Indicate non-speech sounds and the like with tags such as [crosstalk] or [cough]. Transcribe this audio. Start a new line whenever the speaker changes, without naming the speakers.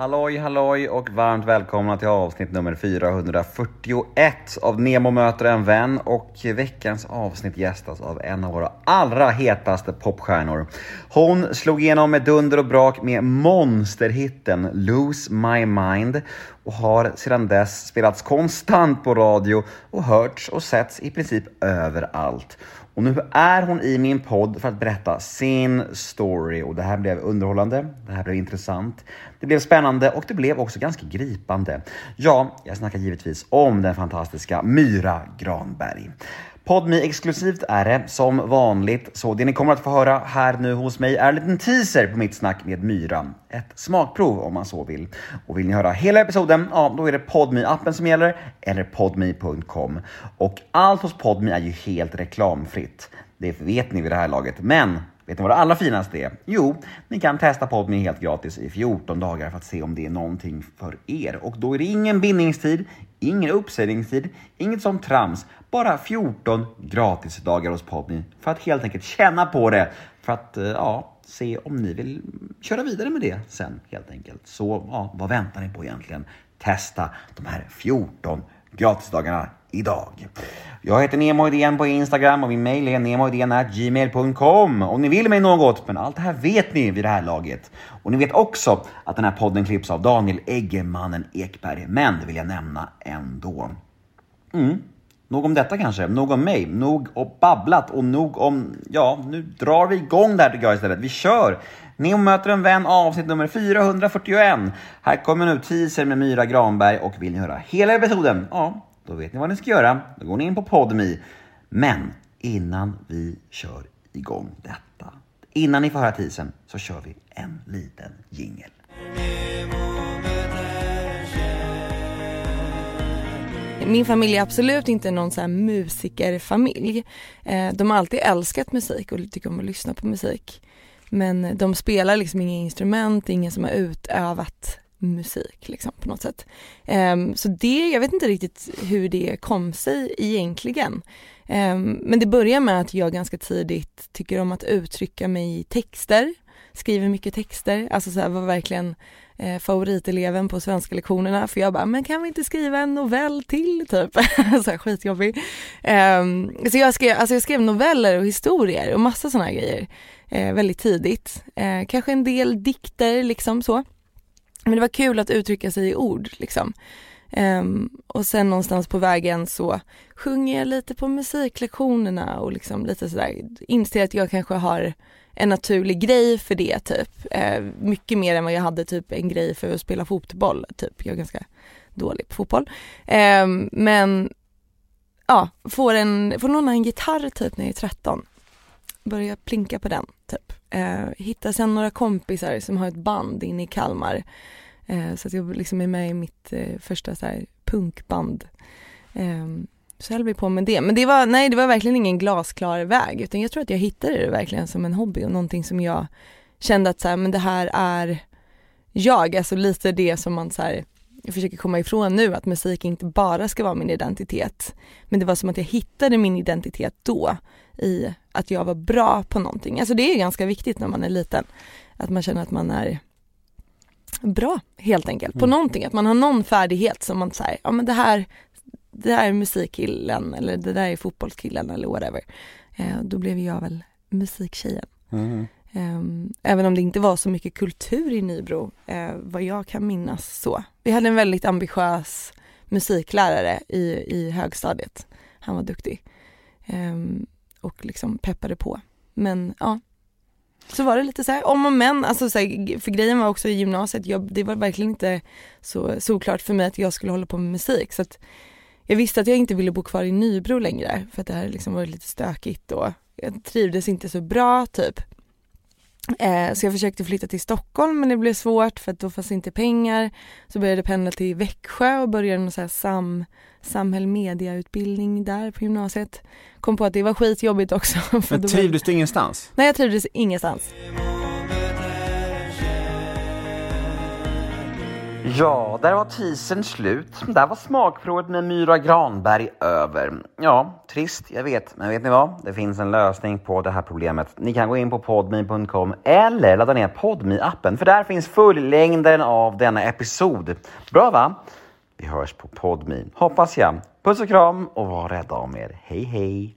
Halloj halloj och varmt välkomna till avsnitt nummer 441 av Nemo möter en vän och veckans avsnitt gästas av en av våra allra hetaste popstjärnor. Hon slog igenom med dunder och brak med monsterhitten Lose My Mind och har sedan dess spelats konstant på radio och hörts och setts i princip överallt. Och nu är hon i min podd för att berätta sin story och det här blev underhållande, det här blev intressant, det blev spännande och det blev också ganska gripande. Ja, jag snackar givetvis om den fantastiska Myra Granberg. Podmi exklusivt är det som vanligt, så det ni kommer att få höra här nu hos mig är en liten teaser på mitt snack med Myra. Ett smakprov om man så vill. Och vill ni höra hela episoden, ja då är det podmi appen som gäller eller podmi.com. Och allt hos Podmi är ju helt reklamfritt. Det vet ni vid det här laget, men Vet ni vad det allra finaste är? Jo, ni kan testa Podme helt gratis i 14 dagar för att se om det är någonting för er. Och då är det ingen bindningstid, ingen uppsägningstid, inget sånt trams. Bara 14 gratisdagar hos Podme för att helt enkelt känna på det. För att, eh, ja, se om ni vill köra vidare med det sen helt enkelt. Så, ja, vad väntar ni på egentligen? Testa de här 14 gratisdagarna idag. Jag heter Nemo Idén på Instagram och min mail är gmail.com om ni vill mig något. Men allt det här vet ni vid det här laget. Och ni vet också att den här podden klipps av Daniel Eggemannen Ekberg. Men det vill jag nämna ändå. Mm. Nog om detta kanske, nog om mig, nog och babblat och nog om, ja, nu drar vi igång det här tycker jag istället. Vi kör! Nemo möter en vän avsnitt nummer 441. Här kommer nu teaser med Myra Granberg och vill ni höra hela episoden? Ja, då vet ni vad ni ska göra. Då går ni in på Podmi. Men innan vi kör igång detta, innan ni får höra teasern så kör vi en liten jingel.
Min familj är absolut inte någon så här musikerfamilj. Eh, de har alltid älskat musik och tycker om att lyssna på musik. Men de spelar liksom inga instrument, ingen som har utövat musik liksom på något sätt. Um, så det, jag vet inte riktigt hur det kom sig egentligen. Um, men det börjar med att jag ganska tidigt tycker om att uttrycka mig i texter, skriver mycket texter, alltså så här, var verkligen eh, favoriteleven på svenska lektionerna för jag bara, men kan vi inte skriva en novell till typ? [laughs] så här skitjobbig. Um, så jag skrev, alltså jag skrev noveller och historier och massa sådana grejer eh, väldigt tidigt. Eh, kanske en del dikter liksom så. Men det var kul att uttrycka sig i ord liksom. Um, och sen någonstans på vägen så sjunger jag lite på musiklektionerna och liksom lite sådär, inser att jag kanske har en naturlig grej för det typ. Uh, mycket mer än vad jag hade typ en grej för att spela fotboll typ. Jag är ganska dålig på fotboll. Um, men ja, får, en, får någon en gitarr typ när jag är 13 börja plinka på den typ. Eh, hittar sen några kompisar som har ett band inne i Kalmar Eh, så att jag liksom är med i mitt eh, första så här, punkband. Eh, så höll vi på med det. Men det var, nej, det var verkligen ingen glasklar väg utan jag tror att jag hittade det verkligen som en hobby och någonting som jag kände att så här, men det här är jag, alltså lite det som man så här, jag försöker komma ifrån nu, att musik inte bara ska vara min identitet. Men det var som att jag hittade min identitet då i att jag var bra på någonting. Alltså det är ganska viktigt när man är liten, att man känner att man är bra helt enkelt på mm. någonting. Att man har någon färdighet som man säger, ja men det här, det här är musikkillen eller det där är fotbollskillen eller whatever. Eh, då blev jag väl musiktjejen. Mm. Eh, även om det inte var så mycket kultur i Nybro, eh, vad jag kan minnas så. Vi hade en väldigt ambitiös musiklärare i, i högstadiet. Han var duktig. Ehm, och liksom peppade på. Men ja, så var det lite så här om och men, alltså så här, för grejen var också i gymnasiet, jag, det var verkligen inte så såklart för mig att jag skulle hålla på med musik så att jag visste att jag inte ville bo kvar i Nybro längre för att det här liksom varit lite stökigt och jag trivdes inte så bra typ. Eh, så jag försökte flytta till Stockholm men det blev svårt för att då fanns inte pengar. Så började jag pendla till Växjö och började någon så här sam, samhäll mediautbildning där på gymnasiet. Kom på att det var skitjobbigt också. [laughs]
men trivdes du ingenstans?
Nej jag trivdes ingenstans.
Ja, där var teasern slut. Där var smakprovet med Myra Granberg över. Ja, trist, jag vet. Men vet ni vad? Det finns en lösning på det här problemet. Ni kan gå in på podme.com eller ladda ner podme appen för där finns fullängden av denna episod. Bra va? Vi hörs på podme, hoppas jag. Puss och kram och var rädda om er. Hej hej!